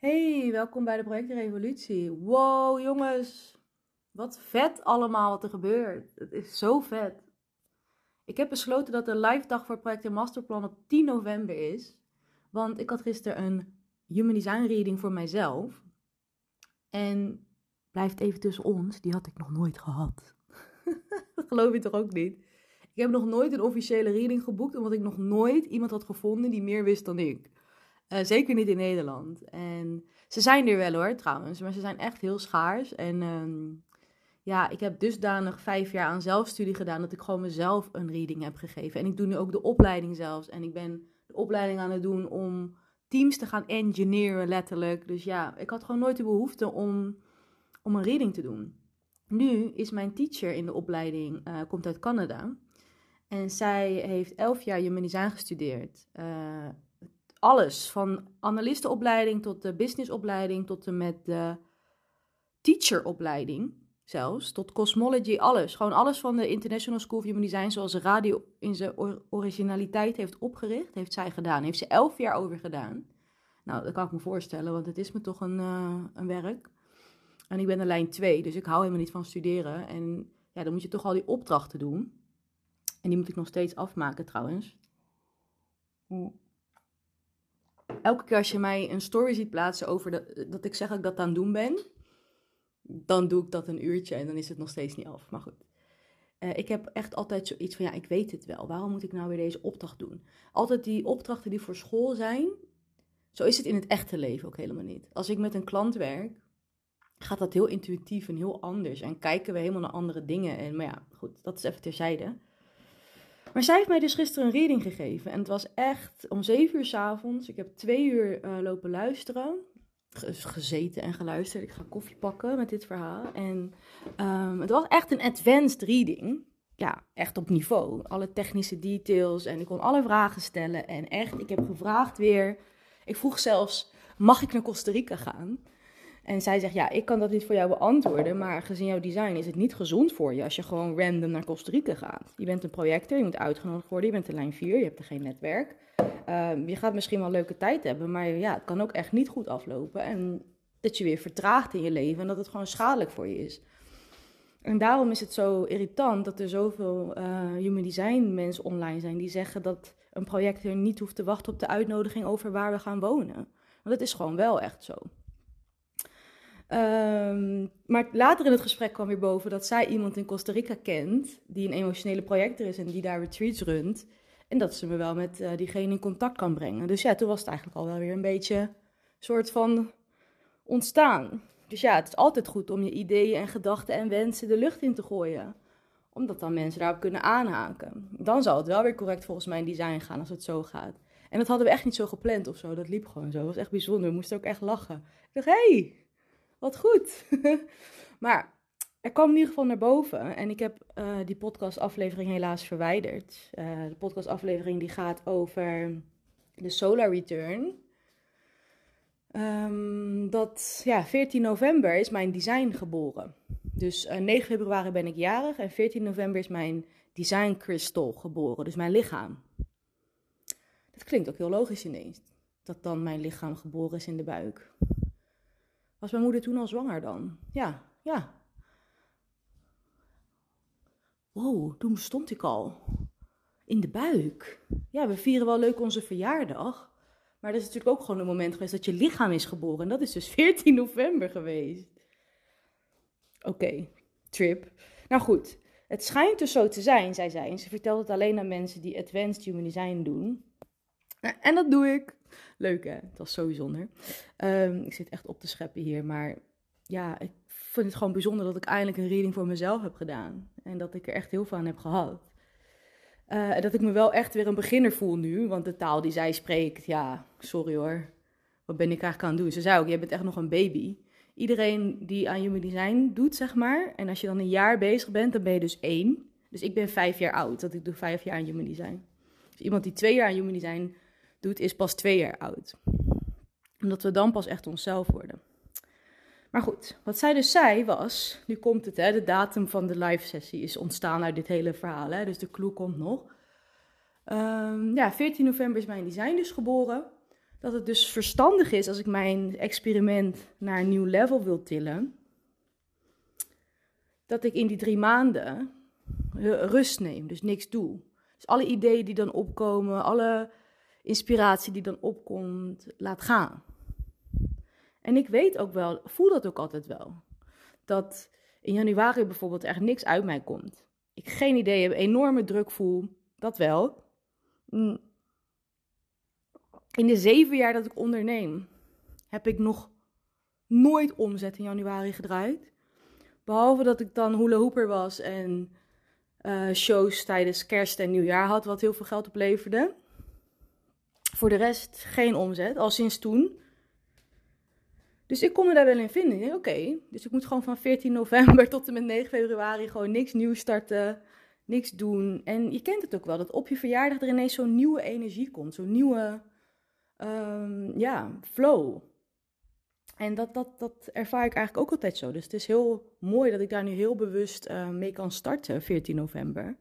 Hey, welkom bij de Project Revolutie. Wow, jongens. Wat vet allemaal wat er gebeurt. Het is zo vet. Ik heb besloten dat de live dag voor Project Masterplan op 10 november is. Want ik had gisteren een Human Design reading voor mijzelf. En blijft even tussen ons, die had ik nog nooit gehad. geloof je toch ook niet? Ik heb nog nooit een officiële reading geboekt, omdat ik nog nooit iemand had gevonden die meer wist dan ik. Uh, zeker niet in Nederland. En ze zijn er wel hoor, trouwens, maar ze zijn echt heel schaars. En um, ja, ik heb dusdanig vijf jaar aan zelfstudie gedaan dat ik gewoon mezelf een reading heb gegeven. En ik doe nu ook de opleiding zelfs. En ik ben de opleiding aan het doen om teams te gaan engineeren, letterlijk. Dus ja, ik had gewoon nooit de behoefte om, om een reading te doen. Nu is mijn teacher in de opleiding, uh, komt uit Canada. En zij heeft elf jaar human gestudeerd. Uh, alles, van analistenopleiding tot de businessopleiding, tot en met de teacheropleiding zelfs, tot cosmology, alles. Gewoon alles van de International School of Human Design, zoals de radio in zijn originaliteit heeft opgericht, heeft zij gedaan. Heeft ze elf jaar over gedaan. Nou, dat kan ik me voorstellen, want het is me toch een, uh, een werk. En ik ben de lijn 2, dus ik hou helemaal niet van studeren. En ja, dan moet je toch al die opdrachten doen. En die moet ik nog steeds afmaken trouwens. Elke keer als je mij een story ziet plaatsen over dat, ik zeg dat ik dat aan het doen ben, dan doe ik dat een uurtje en dan is het nog steeds niet af. Maar goed. Uh, ik heb echt altijd zoiets van, ja, ik weet het wel. Waarom moet ik nou weer deze opdracht doen? Altijd die opdrachten die voor school zijn, zo is het in het echte leven ook helemaal niet. Als ik met een klant werk, gaat dat heel intuïtief en heel anders. En kijken we helemaal naar andere dingen. En, maar ja, goed, dat is even terzijde. Maar zij heeft mij dus gisteren een reading gegeven. En het was echt om zeven uur s avonds. Ik heb twee uur uh, lopen luisteren. Gezeten en geluisterd. Ik ga koffie pakken met dit verhaal. En um, het was echt een advanced reading. Ja, echt op niveau. Alle technische details. En ik kon alle vragen stellen. En echt, ik heb gevraagd weer. Ik vroeg zelfs: mag ik naar Costa Rica gaan? En zij zegt, ja, ik kan dat niet voor jou beantwoorden, maar gezien jouw design is het niet gezond voor je als je gewoon random naar Costa Rica gaat. Je bent een projector, je moet uitgenodigd worden, je bent de lijn 4, je hebt er geen netwerk. Uh, je gaat misschien wel leuke tijd hebben, maar ja, het kan ook echt niet goed aflopen. En dat je weer vertraagt in je leven en dat het gewoon schadelijk voor je is. En daarom is het zo irritant dat er zoveel uh, human design mensen online zijn die zeggen dat een projector niet hoeft te wachten op de uitnodiging over waar we gaan wonen. Want dat is gewoon wel echt zo. Um, maar later in het gesprek kwam weer boven dat zij iemand in Costa Rica kent, die een emotionele projector is en die daar retreats runt. En dat ze me wel met uh, diegene in contact kan brengen. Dus ja, toen was het eigenlijk al wel weer een beetje soort van ontstaan. Dus ja, het is altijd goed om je ideeën en gedachten en wensen de lucht in te gooien. Omdat dan mensen daarop kunnen aanhaken. Dan zal het wel weer correct volgens mijn design gaan als het zo gaat. En dat hadden we echt niet zo gepland of zo. Dat liep gewoon zo. Dat was echt bijzonder. We moesten ook echt lachen. Ik dacht, hé, hey, wat goed. maar er kwam in ieder geval naar boven. En ik heb uh, die podcastaflevering helaas verwijderd. Uh, de podcastaflevering die gaat over de Solar Return. Um, dat, ja, 14 november is mijn design geboren. Dus uh, eh, 9 februari ben ik jarig en 14 november is mijn design crystal geboren. Dus mijn lichaam. Dat klinkt ook heel logisch ineens. Dat dan mijn lichaam geboren is in de buik. Was mijn moeder toen al zwanger dan? Ja, ja. Wow, toen bestond ik al. In de buik. Ja, we vieren wel leuk onze verjaardag. Maar dat is natuurlijk ook gewoon een moment geweest dat je lichaam is geboren. En dat is dus 14 november geweest. Oké, trip. Nou goed, het schijnt dus zo te zijn, zei zij. En ze vertelt het alleen aan mensen die advanced human design doen. En dat doe ik. Leuk hè, het was zo bijzonder. Um, ik zit echt op te scheppen hier, maar ja, ik vind het gewoon bijzonder dat ik eindelijk een reading voor mezelf heb gedaan. En dat ik er echt heel veel aan heb gehad. Uh, dat ik me wel echt weer een beginner voel nu, want de taal die zij spreekt, ja, sorry hoor. Wat ben ik eigenlijk aan het doen? Ze zei ook, jij bent echt nog een baby. Iedereen die aan human design doet, zeg maar. En als je dan een jaar bezig bent, dan ben je dus één. Dus ik ben vijf jaar oud, dat ik doe vijf jaar aan human design. Dus iemand die twee jaar aan human design doet, is pas twee jaar oud. Omdat we dan pas echt onszelf worden. Maar goed, wat zij dus zei was, nu komt het, hè, de datum van de live sessie is ontstaan uit dit hele verhaal, hè, dus de clue komt nog. Um, ja, 14 november is mijn design dus geboren. dat het dus verstandig is als ik mijn experiment naar een nieuw level wil tillen, dat ik in die drie maanden rust neem, dus niks doe. Dus alle ideeën die dan opkomen, alle inspiratie die dan opkomt, laat gaan. En ik weet ook wel, voel dat ook altijd wel, dat in januari bijvoorbeeld echt niks uit mij komt. Ik geen idee heb, enorme druk voel, dat wel. Mm. In de zeven jaar dat ik onderneem, heb ik nog nooit omzet in januari gedraaid. Behalve dat ik dan hula hooper was en uh, shows tijdens kerst en nieuwjaar had, wat heel veel geld opleverde. Voor de rest geen omzet, al sinds toen. Dus ik kon me daar wel in vinden. Oké, dus ik moet gewoon van 14 november tot en met 9 februari gewoon niks nieuws starten, niks doen. En je kent het ook wel, dat op je verjaardag er ineens zo'n nieuwe energie komt, zo'n nieuwe um, ja, flow. En dat, dat, dat ervaar ik eigenlijk ook altijd zo. Dus het is heel mooi dat ik daar nu heel bewust uh, mee kan starten, 14 november.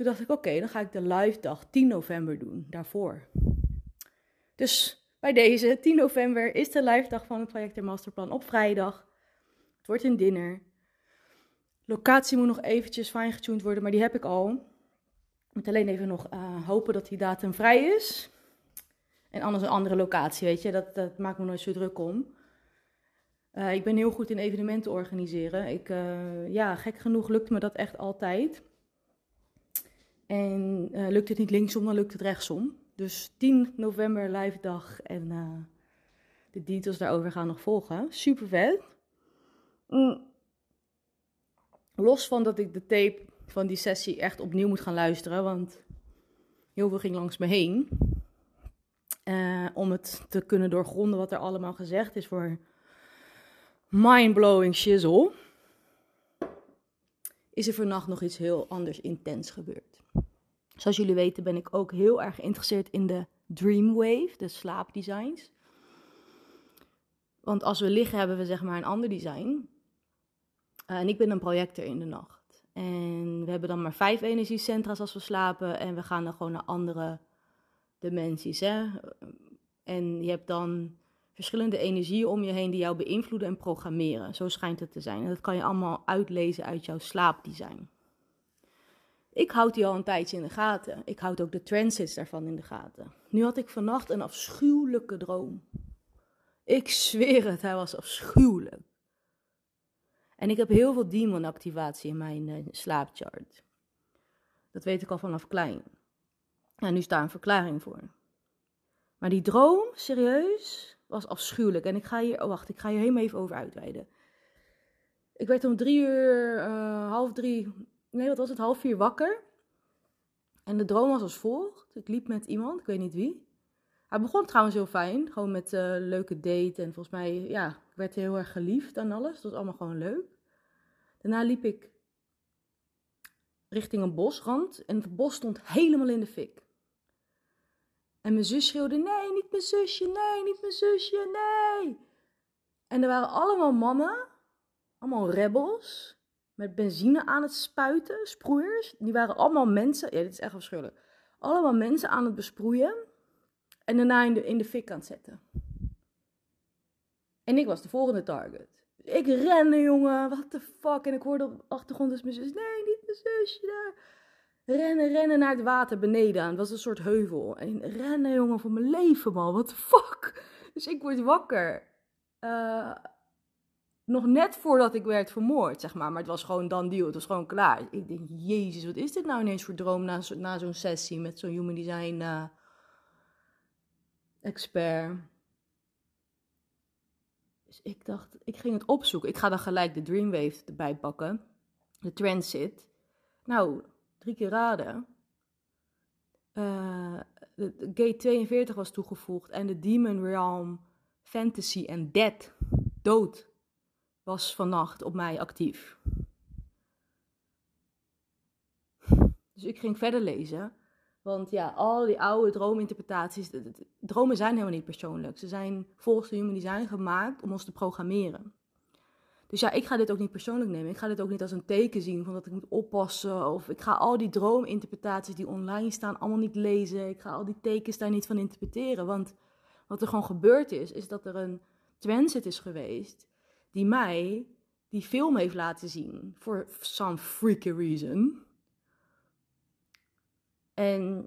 Toen dacht ik, oké, dan ga ik de live dag 10 november doen, daarvoor. Dus bij deze, 10 november, is de live dag van het project en masterplan op vrijdag. Het wordt een dinner. Locatie moet nog eventjes fijn getuned worden, maar die heb ik al. Ik moet alleen even nog uh, hopen dat die datum vrij is. En anders een andere locatie, weet je. Dat, dat maakt me nooit zo druk om. Uh, ik ben heel goed in evenementen organiseren. Ik, uh, ja, gek genoeg lukt me dat echt altijd. En uh, lukt het niet linksom, dan lukt het rechtsom. Dus 10 november live dag en de details daarover gaan nog volgen. Super vet. Mm. Los van dat ik de tape van die sessie echt opnieuw moet gaan luisteren, want heel veel ging langs me heen. Uh, om het te kunnen doorgronden wat er allemaal gezegd is voor mindblowing shizzle. Is er vannacht nog iets heel anders intens gebeurd. Zoals jullie weten ben ik ook heel erg geïnteresseerd in de Dreamwave, de slaapdesigns. Want als we liggen hebben we zeg maar een ander design. Uh, en ik ben een projector in de nacht. En we hebben dan maar vijf energiecentra's als we slapen. En we gaan dan gewoon naar andere dimensies. Hè? En je hebt dan verschillende energieën om je heen die jou beïnvloeden en programmeren. Zo schijnt het te zijn. En dat kan je allemaal uitlezen uit jouw slaapdesign. Ik houd die al een tijdje in de gaten. Ik houd ook de transits daarvan in de gaten. Nu had ik vannacht een afschuwelijke droom. Ik zweer het, hij was afschuwelijk. En ik heb heel veel demon-activatie in mijn uh, slaapchart. Dat weet ik al vanaf klein. En nu is daar een verklaring voor. Maar die droom, serieus, was afschuwelijk. En ik ga hier, oh wacht, ik ga hier helemaal even over uitweiden. Ik werd om drie uur, uh, half drie, nee wat was het, half vier wakker. En de droom was als volgt. Ik liep met iemand, ik weet niet wie. Hij begon trouwens heel fijn, gewoon met uh, leuke date. En volgens mij, ja, ik werd heel erg geliefd aan alles. Dat was allemaal gewoon leuk. Daarna liep ik richting een bosrand en het bos stond helemaal in de fik. En mijn zus schreeuwde: Nee, niet mijn zusje, nee, niet mijn zusje, nee. En er waren allemaal mannen, allemaal rebels, met benzine aan het spuiten, sproeiers. Die waren allemaal mensen, ja, dit is echt afschuwelijk. Allemaal mensen aan het besproeien en daarna in de, in de fik aan het zetten. En ik was de volgende target. Ik rende, jongen, what the fuck. En ik hoorde op de achtergrond dus mijn zus: Nee, niet mijn zusje rennen, rennen naar het water beneden. Het was een soort heuvel. En rennen, jongen, voor mijn leven, man. What the fuck? Dus ik word wakker. Uh, nog net voordat ik werd vermoord, zeg maar. Maar het was gewoon dan deal. Het was gewoon klaar. Ik denk, jezus, wat is dit nou ineens voor droom na, na zo'n sessie met zo'n human design uh, expert. Dus ik dacht, ik ging het opzoeken. Ik ga dan gelijk de Dreamwave erbij pakken. De Transit. Nou, drie keer raden. De, gate 42 was toegevoegd en de Demon Realm Fantasy en Dead, dood, was vannacht op mij actief. Dus ik ging verder lezen. Want ja, al die oude droominterpretaties, dromen zijn helemaal niet persoonlijk. Ze zijn volgens de human design gemaakt om ons te programmeren. Dus ja, ik ga dit ook niet persoonlijk nemen. Ik ga dit ook niet als een teken zien van dat ik moet oppassen. Of ik ga al die droominterpretaties die online staan allemaal niet lezen. Ik ga al die tekens daar niet van interpreteren. Want Wat er gewoon gebeurd is, is dat er een transit is geweest die mij die film heeft laten zien. For some freaky reason. En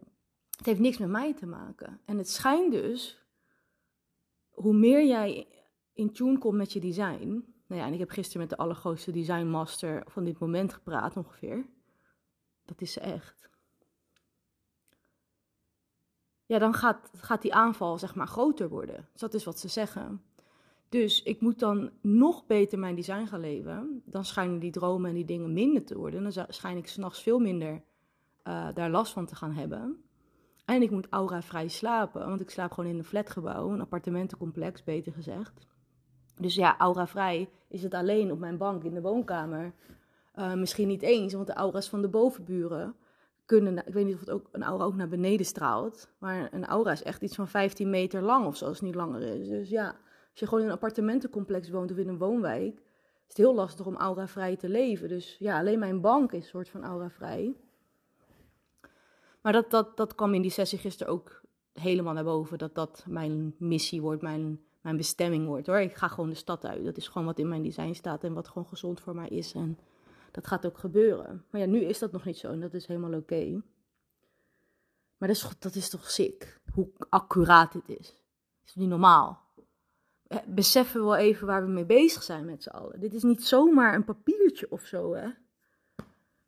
het heeft niks met mij te maken. En het schijnt dus, hoe meer jij in tune komt met je design. Nou ja, en ik heb gisteren met de allergrootste designmaster van dit moment gepraat ongeveer. Dat is ze echt. Ja, dan gaat, gaat die aanval zeg maar groter worden. Dus dat is wat ze zeggen. Dus ik moet dan nog beter mijn design gaan leven. Dan schijnen die dromen en die dingen minder te worden. Dan schijn ik s'nachts veel minder uh, daar last van te gaan hebben. En ik moet aura-vrij slapen, want ik slaap gewoon in een flatgebouw, een appartementencomplex, beter gezegd. Dus ja, aura-vrij is het alleen op mijn bank in de woonkamer. Uh, misschien niet eens, want de aura's van de bovenburen kunnen. Ik weet niet of het ook een aura ook naar beneden straalt. Maar een aura is echt iets van 15 meter lang of zo, als het niet langer is. Dus ja, als je gewoon in een appartementencomplex woont of in een woonwijk, is het heel lastig om aura-vrij te leven. Dus ja, alleen mijn bank is een soort van aura-vrij. Maar dat, dat, dat kwam in die sessie gisteren ook helemaal naar boven. Dat dat mijn missie wordt, mijn, mijn bestemming wordt hoor. Ik ga gewoon de stad uit. Dat is gewoon wat in mijn design staat en wat gewoon gezond voor mij is. En dat gaat ook gebeuren. Maar ja, nu is dat nog niet zo en dat is helemaal oké. Maar dat is, dat is toch sick, hoe accuraat dit is. Dat is niet normaal. Beseffen we wel even waar we mee bezig zijn met z'n allen. Dit is niet zomaar een papiertje of zo, hè.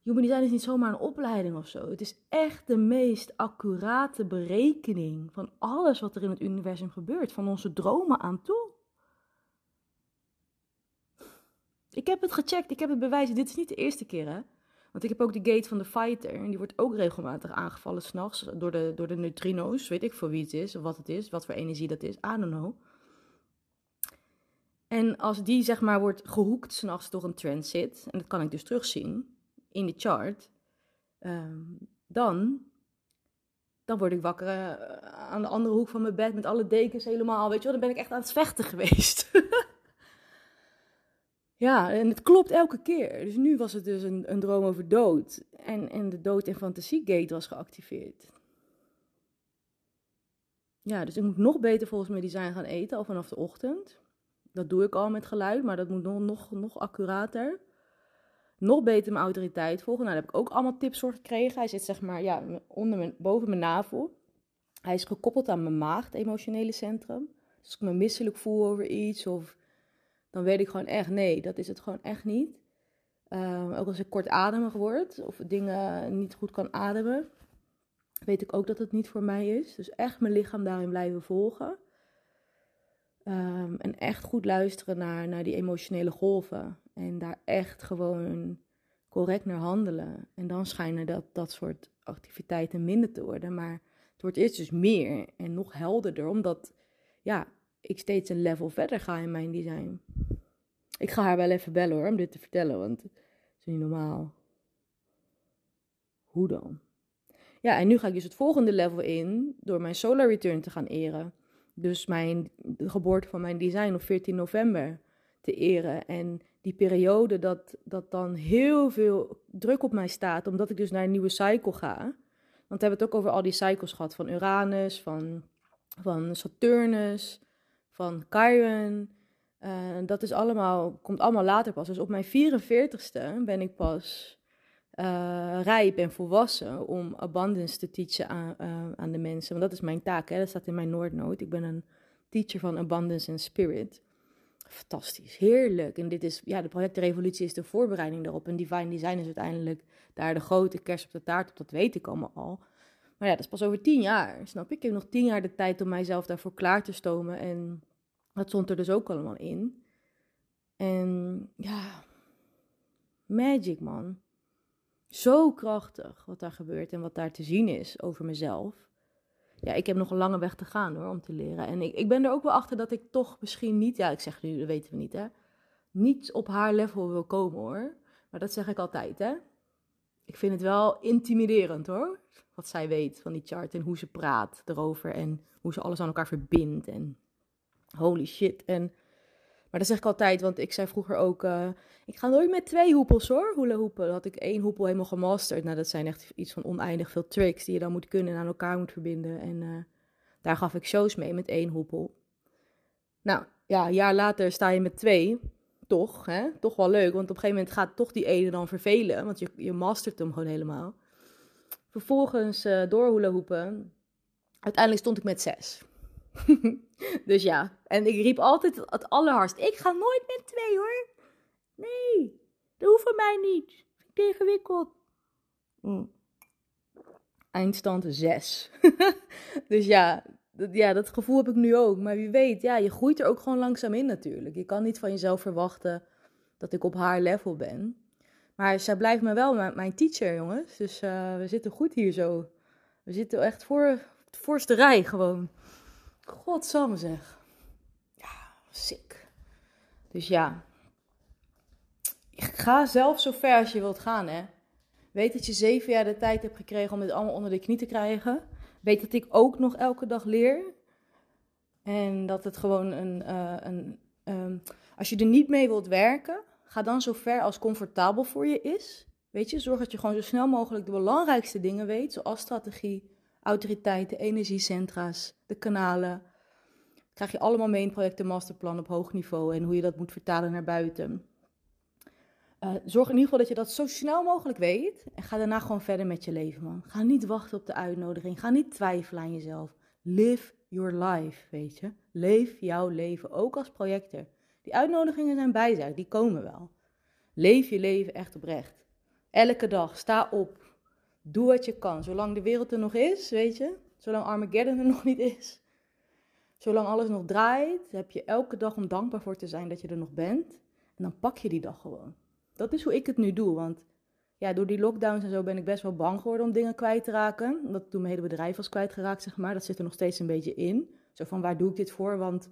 Human design is niet zomaar een opleiding of zo. Het is echt de meest accurate berekening van alles wat er in het universum gebeurt. Van onze dromen aan toe. Ik heb het gecheckt, ik heb het bewijs. Dit is niet de eerste keer, hè. Want ik heb ook de gate van de fighter. En die wordt ook regelmatig aangevallen s'nachts door de, door de neutrino's. Weet ik voor wie het is, of wat het is, wat voor energie dat is. I don't know. En als die, zeg maar, wordt gehoekt s'nachts door een transit, en dat kan ik dus terugzien in de chart, ehm, dan, dan word ik wakker eh, aan de andere hoek van mijn bed met alle dekens helemaal. Weet je wel, dan ben ik echt aan het vechten geweest. ja, en het klopt elke keer. Dus nu was het dus een, een droom over dood. En, en de dood- en fantasiegate was geactiveerd. Ja, dus ik moet nog beter volgens mijn design gaan eten, al vanaf de ochtend. Dat doe ik al met geluid, maar dat moet nog, nog, nog accurater nog beter mijn autoriteit volgen. Nou, daar heb ik ook allemaal tips voor gekregen. Hij zit zeg maar ja, onder mijn, boven mijn navel. Hij is gekoppeld aan mijn maag, het emotionele centrum. Dus als ik me misselijk voel over iets, of, dan weet ik gewoon echt, nee, dat is het gewoon echt niet. Um, ook als ik kortademig word, of dingen niet goed kan ademen, weet ik ook dat het niet voor mij is. Dus echt mijn lichaam daarin blijven volgen. Um, en echt goed luisteren naar, naar die emotionele golven. En daar echt gewoon correct naar handelen. En dan schijnen dat, dat soort activiteiten minder te worden. Maar het wordt eerst dus meer en nog helderder, omdat ja, ik steeds een level verder ga in mijn design. Ik ga haar wel even bellen hoor, om dit te vertellen, want het is niet normaal. Hoe dan? Ja, en nu ga ik dus het volgende level in door mijn solar return te gaan eren. Dus mijn, de geboorte van mijn design op 14 november te eren. En die periode dat, dat dan heel veel druk op mij staat, omdat ik dus naar een nieuwe cycle ga. Want we hebben het ook over al die cycles gehad van Uranus, van, van Saturnus, van Chiron. Uh, dat is allemaal, komt allemaal later pas. Dus op mijn 44ste ben ik pas uh, rijp en volwassen om abundance te teachen aan, uh, aan de mensen. Want dat is mijn taak, hè? dat staat in mijn Noordnoot. Ik ben een teacher van abundance en spirit. Fantastisch, heerlijk. En dit is, ja, de projectrevolutie is de voorbereiding daarop. En Divine Design is uiteindelijk daar de grote kerst op de taart op, dat weet ik allemaal al. Maar ja, dat is pas over tien jaar, snap ik? Ik heb nog tien jaar de tijd om mijzelf daarvoor klaar te stomen. En dat stond er dus ook allemaal in. En ja, magic man. Zo krachtig wat daar gebeurt en wat daar te zien is over mezelf ja, ik heb nog een lange weg te gaan hoor, om te leren. En ik, ik ben er ook wel achter dat ik toch misschien niet, ja, ik zeg nu, dat weten we niet hè, niet op haar level wil komen hoor. Maar dat zeg ik altijd hè. Ik vind het wel intimiderend hoor, wat zij weet van die chart en hoe ze praat erover en hoe ze alles aan elkaar verbindt en holy shit. En maar dat zeg ik altijd, want ik zei vroeger ook, uh, ik ga nooit met twee hoepels hoor, hula hoepen. Dan had ik één hoepel helemaal gemasterd. Nou, dat zijn echt iets van oneindig veel tricks die je dan moet kunnen en aan elkaar moet verbinden. En uh, Daar gaf ik shows mee met één hoepel. Nou, ja, een jaar later sta je met twee. Toch, hè? Toch wel leuk, want op een gegeven moment gaat toch die ene dan vervelen. Want je, je mastert hem gewoon helemaal. Vervolgens uh, door hoepen. Uiteindelijk stond ik met zes. dus ja, en ik riep altijd het allerhardst. Ik ga nooit met twee hoor. Nee, dat hoeft voor mij niet. Vind ik ingewikkeld. Mm. Eindstand 6. dus ja dat, ja, dat gevoel heb ik nu ook. Maar wie weet, ja, je groeit er ook gewoon langzaam in natuurlijk. Je kan niet van jezelf verwachten dat ik op haar level ben. Maar zij blijft me wel mijn, teacher, jongens. Dus uh, we zitten goed hier zo. We zitten echt voor voorste rij gewoon. Godsamme zeg. Ja, sick. Dus ja. Ga zelf zo ver als je wilt gaan, hè. Weet dat je zeven jaar de tijd hebt gekregen om dit allemaal onder de knie te krijgen. Weet dat ik ook nog elke dag leer. En dat het gewoon een. Uh, een um, als je er niet mee wilt werken, ga dan zo ver als comfortabel voor je is. Weet je, zorg dat je gewoon zo snel mogelijk de belangrijkste dingen weet, zoals strategie, autoriteiten, energiecentra's, de kanalen. Krijg je allemaal mee in projecten masterplan op hoog niveau en hoe je dat moet vertalen naar buiten. Uh, zorg in ieder geval dat je dat zo snel mogelijk weet. En ga daarna gewoon verder met je leven, man. Ga niet wachten op de uitnodiging. Ga niet twijfelen aan jezelf. Live your life, weet je. Leef jouw leven, ook als projector. Die uitnodigingen zijn bijzaak, die komen wel. Leef je leven echt oprecht. Elke dag, sta op. Doe wat je kan. Zolang de wereld er nog is, weet je. Zolang Armageddon er nog niet is. Zolang alles nog draait, heb je elke dag om dankbaar voor te zijn dat je er nog bent. En dan pak je die dag gewoon. Dat is hoe ik het nu doe. Want ja, door die lockdowns en zo ben ik best wel bang geworden om dingen kwijt te raken. Omdat toen mijn hele bedrijf was kwijtgeraakt, zeg maar. Dat zit er nog steeds een beetje in. Zo van, waar doe ik dit voor? Want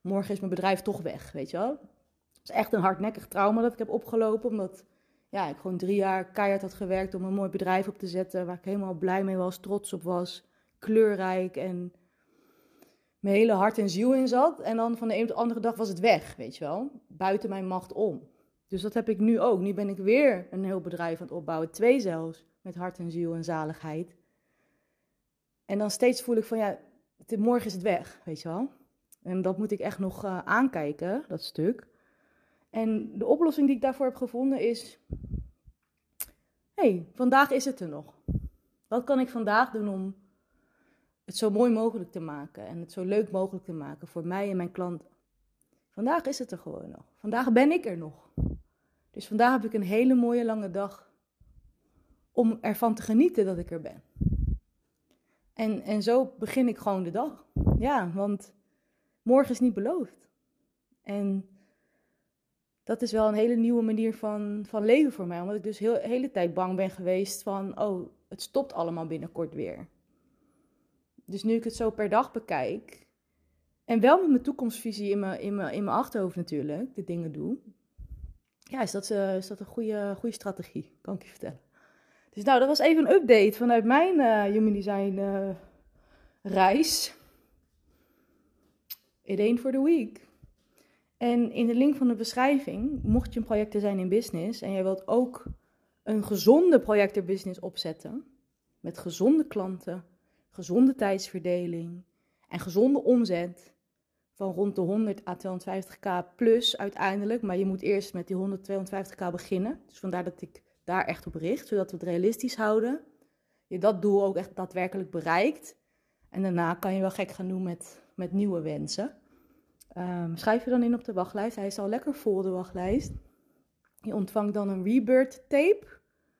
morgen is mijn bedrijf toch weg, weet je wel. Het is echt een hardnekkig trauma dat ik heb opgelopen. Omdat ja, ik gewoon drie jaar keihard had gewerkt om een mooi bedrijf op te zetten. Waar ik helemaal blij mee was, trots op was. Kleurrijk en mijn hele hart en ziel in zat. En dan van de een op de andere dag was het weg, weet je wel. Buiten mijn macht om. Dus dat heb ik nu ook. Nu ben ik weer een heel bedrijf aan het opbouwen. Twee zelfs. Met hart en ziel en zaligheid. En dan steeds voel ik van ja, morgen is het weg, weet je wel. En dat moet ik echt nog uh, aankijken, dat stuk. En de oplossing die ik daarvoor heb gevonden is: hey, vandaag is het er nog. Wat kan ik vandaag doen om het zo mooi mogelijk te maken en het zo leuk mogelijk te maken voor mij en mijn klanten? Vandaag is het er gewoon nog. Vandaag ben ik er nog. Dus vandaag heb ik een hele mooie lange dag om ervan te genieten dat ik er ben. En, en zo begin ik gewoon de dag. Ja, want morgen is niet beloofd. En dat is wel een hele nieuwe manier van, van leven voor mij. Omdat ik dus heel, de hele tijd bang ben geweest van, oh, het stopt allemaal binnenkort weer. Dus nu ik het zo per dag bekijk, en wel met mijn toekomstvisie in mijn, in mijn, in mijn achterhoofd natuurlijk, de dingen doe, ja, is dat, uh, is dat een goede, goede strategie, kan ik je vertellen. Dus nou, dat was even een update vanuit mijn uh, Human Design uh, reis. It for the week. En in de link van de beschrijving, mocht je een projector zijn in business en jij wilt ook een gezonde projectorbusiness opzetten, met gezonde klanten, gezonde tijdsverdeling en gezonde omzet, van rond de 100 à 250k plus uiteindelijk. Maar je moet eerst met die 100, 250k beginnen. Dus vandaar dat ik daar echt op richt, zodat we het realistisch houden. Je dat doel ook echt daadwerkelijk bereikt. En daarna kan je wel gek gaan doen met, met nieuwe wensen. Um, schrijf je dan in op de wachtlijst. Hij is al lekker vol, de wachtlijst. Je ontvangt dan een rebirth tape.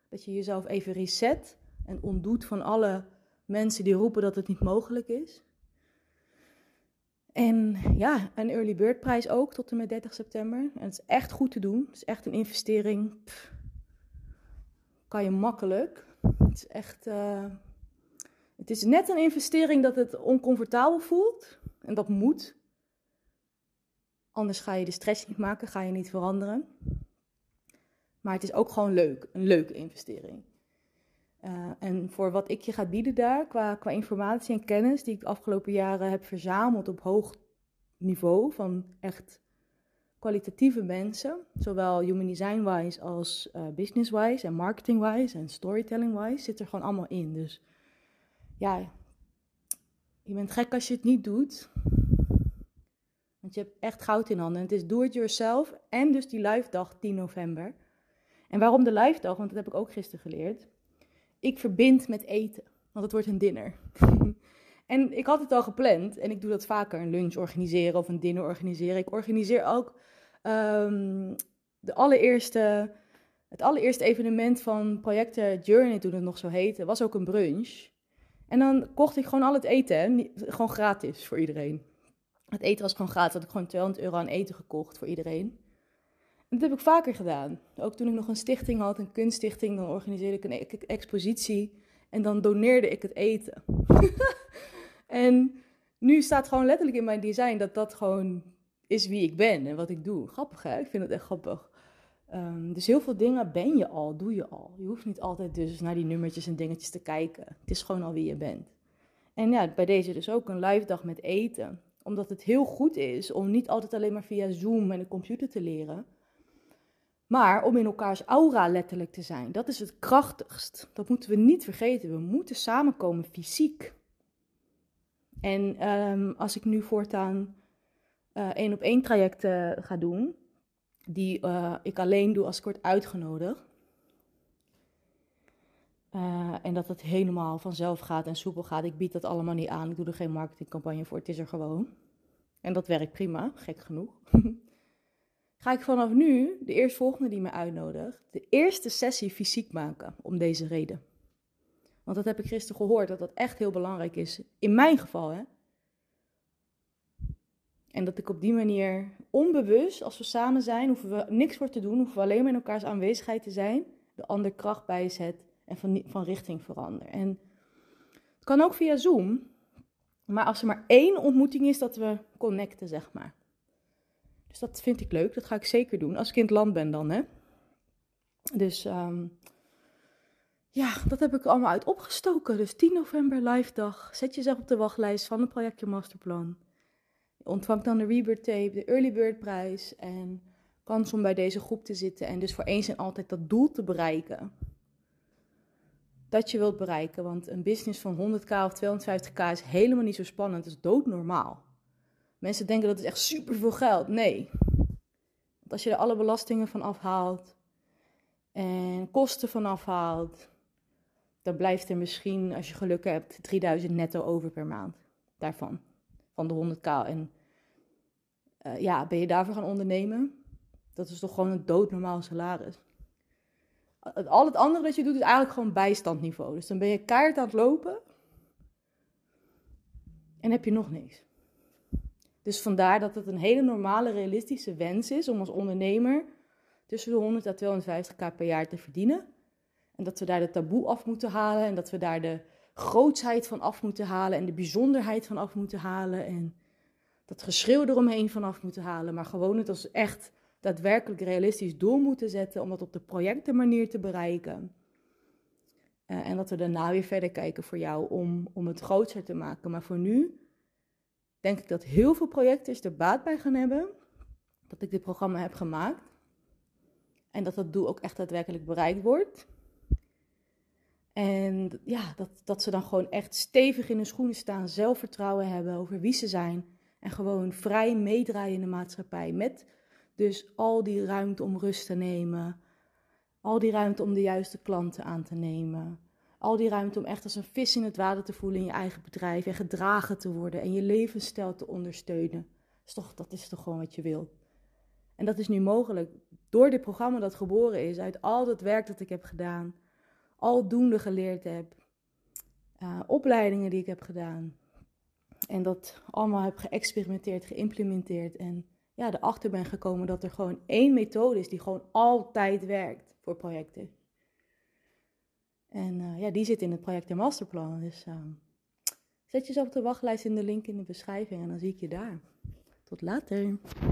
Dat je jezelf even reset en ontdoet van alle mensen die roepen dat het niet mogelijk is. En ja, een early bird prijs ook tot en met 30 september. En het is echt goed te doen. Het is echt een investering. kan je makkelijk. Het is echt. Uh, het is net een investering dat het oncomfortabel voelt. En dat moet. Anders ga je de stress niet maken, ga je niet veranderen. Maar het is ook gewoon leuk. Een leuke investering. Uh, en voor wat ik je ga bieden daar, qua, qua informatie en kennis die ik de afgelopen jaren heb verzameld op hoog niveau van echt kwalitatieve mensen, zowel human design-wise als uh, business-wise en marketing-wise en storytelling-wise, zit er gewoon allemaal in. Dus ja, je bent gek als je het niet doet. Je hebt echt goud in handen. het is do it yourself en dus die live dag 10 november. En waarom de live dag? Want dat heb ik ook gisteren geleerd. Ik verbind met eten, want het wordt een dinner. en ik had het al gepland en ik doe dat vaker, een lunch organiseren of een dinner organiseren. Ik organiseer ook um, de allereerste, het allereerste evenement van projecten Journey, toen het nog zo heette, was ook een brunch. En dan kocht ik gewoon al het eten, gewoon gratis voor iedereen. Het eten was gewoon gratis, had ik gewoon 200 euro aan eten gekocht voor iedereen. En dat heb ik vaker gedaan. Ook toen ik nog een stichting had, een kunststichting, dan organiseerde ik een e-, expositie en dan doneerde ik het eten. en nu staat gewoon letterlijk in mijn design dat dat gewoon is wie ik ben en wat ik doe. Grappig hè? Ik vind het echt grappig. Ehm, dus heel veel dingen ben je al, doe je al. Je hoeft niet altijd dus naar die nummertjes en dingetjes te kijken. Het is gewoon al wie je bent. En ja, bij deze dus ook een live dag met eten. Omdat het heel goed is om niet altijd alleen maar via Zoom en de computer te leren. Maar om in elkaars aura letterlijk te zijn. Dat is het krachtigst. Dat moeten we niet vergeten. We moeten samenkomen fysiek. En ehm, als ik nu voortaan uh, één op één trajecten ga doen, die uh, ik alleen doe als ik word uitgenodigd. Uh, en dat het helemaal vanzelf gaat en soepel gaat. Ik bied dat allemaal niet aan. Ik doe er geen marketingcampagne voor. Het is er gewoon. En dat werkt prima, gek genoeg. Ga ik vanaf nu, de eerstvolgende die me uitnodigt, de eerste sessie fysiek maken om deze reden. Want dat heb ik gisteren gehoord, dat dat echt heel belangrijk is. In mijn geval, hè. En dat ik op die manier onbewust, als we samen zijn, hoeven we niks voor te doen, hoeven we alleen maar in elkaars aanwezigheid te zijn, de ander kracht bijzet en van, van richting verander. En het kan ook via Zoom, maar als er maar één ontmoeting is, dat we connecten, zeg maar. Dus dat vind ik leuk, dat ga ik zeker doen, als ik in het land ben dan, hè. Dus um, ja, dat heb ik allemaal uit opgestoken. Dus 10 november live dag. Zet jezelf op de wachtlijst van het project Je Masterplan. Je ontvangt dan de Rebirth Tape, de Early Bird prijs en kans om bij deze groep te zitten en dus voor eens en altijd dat doel te bereiken. Dat je wilt bereiken, want een business van 100k of 250k is helemaal niet zo spannend, het is doodnormaal. Mensen denken dat het echt superveel geld. Nee. Want als je er alle belastingen van afhaalt en kosten van afhaalt, dan blijft er misschien, als je geluk hebt, 3000 netto over per maand daarvan van de 100k. En uh, ja, ben je daarvoor gaan ondernemen? Dat is toch gewoon een doodnormaal salaris. Al het andere dat je doet is eigenlijk gewoon bijstandniveau. Dus dan ben je kaart aan het lopen en heb je nog niks. Dus vandaar dat het een hele normale, realistische wens is om als ondernemer tussen de 100 en 250k per jaar te verdienen. En dat we daar de taboe af moeten halen en dat we daar de grootsheid van af moeten halen en de bijzonderheid van af moeten halen en dat geschreeuw eromheen vanaf moeten halen, maar gewoon het als echt daadwerkelijk realistisch doel moeten zetten om dat op de projectenmanier te bereiken. Uh, en dat we daarna weer verder kijken voor jou om, om het groter te maken. Maar voor nu denk ik dat heel veel projecten er baat bij gaan hebben dat ik dit programma heb gemaakt. En dat dat doel ook echt daadwerkelijk bereikt wordt. En ja, dat, dat ze dan gewoon echt stevig in hun schoenen staan, zelfvertrouwen hebben over wie ze zijn. En gewoon vrij meedraaien in de maatschappij. Met dus al die ruimte om rust te nemen. Al die ruimte om de juiste klanten aan te nemen. Al die ruimte om echt als een vis in het water te voelen in je eigen bedrijf. En gedragen te worden en je levensstijl te ondersteunen. Is toch, dat is toch gewoon wat je wilt. En dat is nu mogelijk door dit programma dat geboren is. Uit al dat werk dat ik heb gedaan aldoende geleerd heb. Uh, opleidingen die ik heb gedaan. En dat allemaal heb geëxperimenteerd, geïmplementeerd. En ja, erachter ben gekomen dat er gewoon één methode is die gewoon altijd werkt voor projecten. En uh, ja, die zit in het project de masterplan. Dus uh, zet jezelf op de wachtlijst in de link in de beschrijving en dan zie ik je daar. Tot later.